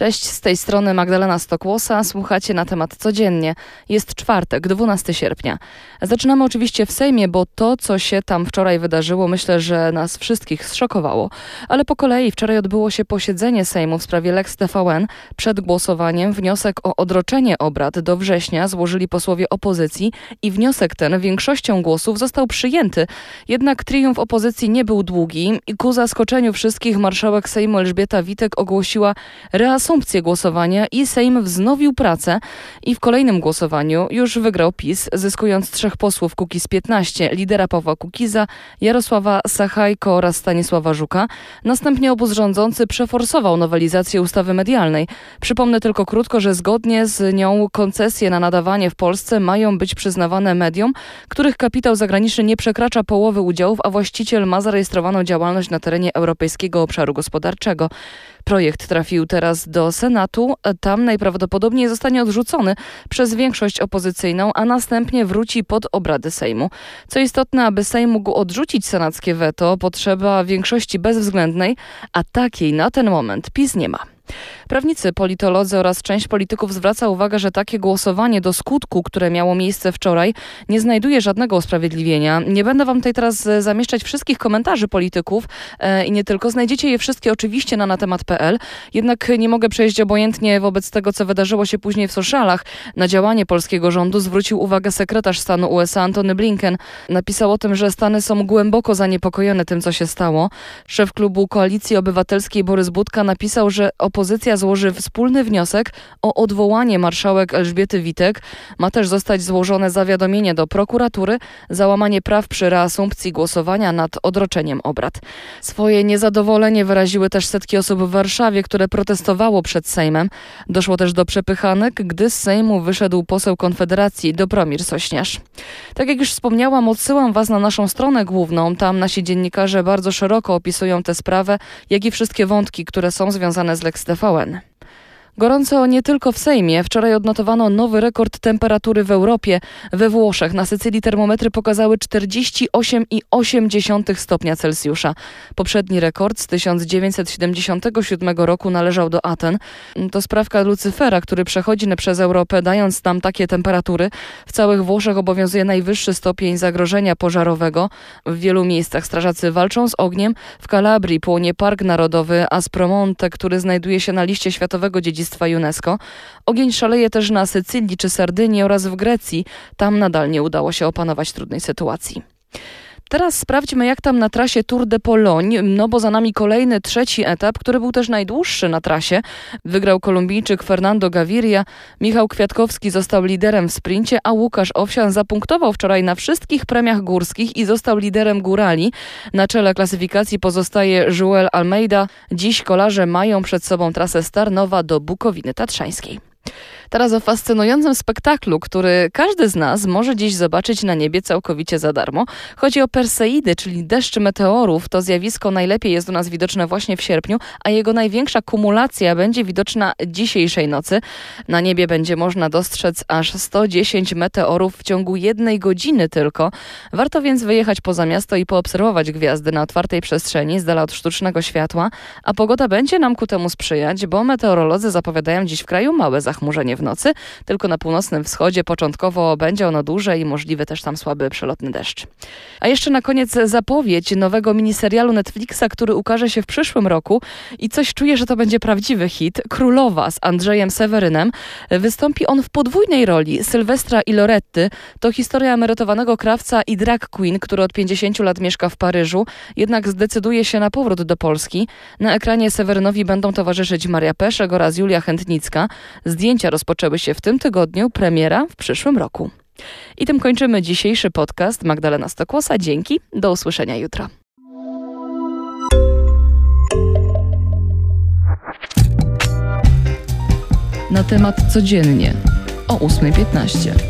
Cześć, z tej strony Magdalena Stokłosa. Słuchacie na temat codziennie. Jest czwartek, 12 sierpnia. Zaczynamy oczywiście w Sejmie, bo to, co się tam wczoraj wydarzyło, myślę, że nas wszystkich zszokowało. Ale po kolei wczoraj odbyło się posiedzenie Sejmu w sprawie Lex TVN. Przed głosowaniem wniosek o odroczenie obrad do września złożyli posłowie opozycji i wniosek ten większością głosów został przyjęty. Jednak triumf opozycji nie był długi i ku zaskoczeniu wszystkich marszałek Sejmu Elżbieta Witek ogłosiła reasumpcję reasumpcję głosowania i Sejm wznowił pracę i w kolejnym głosowaniu już wygrał PiS, zyskując trzech posłów Kukiz 15, lidera Pawła Kukiza, Jarosława Sachajko oraz Stanisława Żuka. Następnie obóz rządzący przeforsował nowelizację ustawy medialnej. Przypomnę tylko krótko, że zgodnie z nią koncesje na nadawanie w Polsce mają być przyznawane mediom, których kapitał zagraniczny nie przekracza połowy udziałów, a właściciel ma zarejestrowaną działalność na terenie Europejskiego Obszaru Gospodarczego. Projekt trafił teraz do Senatu. Tam najprawdopodobniej zostanie odrzucony przez większość opozycyjną, a następnie wróci pod obrady Sejmu. Co istotne, aby Sejm mógł odrzucić senackie weto, potrzeba większości bezwzględnej, a takiej na ten moment PiS nie ma. Prawnicy, politolodzy oraz część polityków zwraca uwagę, że takie głosowanie do skutku, które miało miejsce wczoraj, nie znajduje żadnego usprawiedliwienia. Nie będę wam tutaj teraz e, zamieszczać wszystkich komentarzy polityków e, i nie tylko. Znajdziecie je wszystkie oczywiście na natemat.pl. Jednak nie mogę przejść obojętnie wobec tego, co wydarzyło się później w socialach. Na działanie polskiego rządu zwrócił uwagę sekretarz stanu USA Antony Blinken. Napisał o tym, że Stany są głęboko zaniepokojone tym, co się stało. Szef klubu Koalicji Obywatelskiej Borys Budka napisał, że opozycja złoży wspólny wniosek o odwołanie marszałek Elżbiety Witek. Ma też zostać złożone zawiadomienie do prokuratury za łamanie praw przy reasumpcji głosowania nad odroczeniem obrad. Swoje niezadowolenie wyraziły też setki osób w Warszawie, które protestowało przed Sejmem. Doszło też do przepychanek, gdy z Sejmu wyszedł poseł Konfederacji Dobromir Sośniarz. Tak jak już wspomniałam, odsyłam Was na naszą stronę główną. Tam nasi dziennikarze bardzo szeroko opisują tę sprawę, jak i wszystkie wątki, które są związane z Lex TVN. Gorąco nie tylko w Sejmie. Wczoraj odnotowano nowy rekord temperatury w Europie. We Włoszech na Sycylii termometry pokazały 48,8 stopnia Celsjusza. Poprzedni rekord z 1977 roku należał do Aten. To sprawka Lucyfera, który przechodzi przez Europę, dając tam takie temperatury. W całych Włoszech obowiązuje najwyższy stopień zagrożenia pożarowego. W wielu miejscach strażacy walczą z ogniem. W Kalabrii płonie Park Narodowy Aspromonte, który znajduje się na liście Światowego Dziedzictwa dziedzictwa UNESCO. Ogień szaleje też na Sycylii czy Sardynii oraz w Grecji. Tam nadal nie udało się opanować trudnej sytuacji. Teraz sprawdźmy, jak tam na trasie Tour de Pologne, no bo za nami kolejny, trzeci etap, który był też najdłuższy na trasie. Wygrał Kolumbijczyk Fernando Gaviria, Michał Kwiatkowski został liderem w sprincie, a Łukasz Owsian zapunktował wczoraj na wszystkich premiach górskich i został liderem górali. Na czele klasyfikacji pozostaje Joel Almeida. Dziś kolarze mają przed sobą trasę Starnowa do Bukowiny Tatrzańskiej. Teraz o fascynującym spektaklu, który każdy z nas może dziś zobaczyć na niebie całkowicie za darmo. Chodzi o Perseidy, czyli deszcz meteorów. To zjawisko najlepiej jest u nas widoczne właśnie w sierpniu, a jego największa kumulacja będzie widoczna dzisiejszej nocy. Na niebie będzie można dostrzec aż 110 meteorów w ciągu jednej godziny tylko. Warto więc wyjechać poza miasto i poobserwować gwiazdy na otwartej przestrzeni z dala od sztucznego światła, a pogoda będzie nam ku temu sprzyjać, bo meteorolodzy zapowiadają dziś w kraju małe zachmurzenie w nocy, tylko na północnym wschodzie początkowo będzie ono duże i możliwy też tam słaby przelotny deszcz. A jeszcze na koniec zapowiedź nowego miniserialu Netflixa, który ukaże się w przyszłym roku i coś czuję, że to będzie prawdziwy hit. Królowa z Andrzejem Sewerynem. Wystąpi on w podwójnej roli Sylwestra i Loretty. To historia emerytowanego krawca i drag queen, który od 50 lat mieszka w Paryżu, jednak zdecyduje się na powrót do Polski. Na ekranie Sewerynowi będą towarzyszyć Maria Peszek oraz Julia Chętnicka. Zdjęcia rozpoczęły się w tym tygodniu, premiera w przyszłym roku. I tym kończymy dzisiejszy podcast. Magdalena Stokłosa, dzięki. Do usłyszenia jutro. Na temat codziennie o 8.15.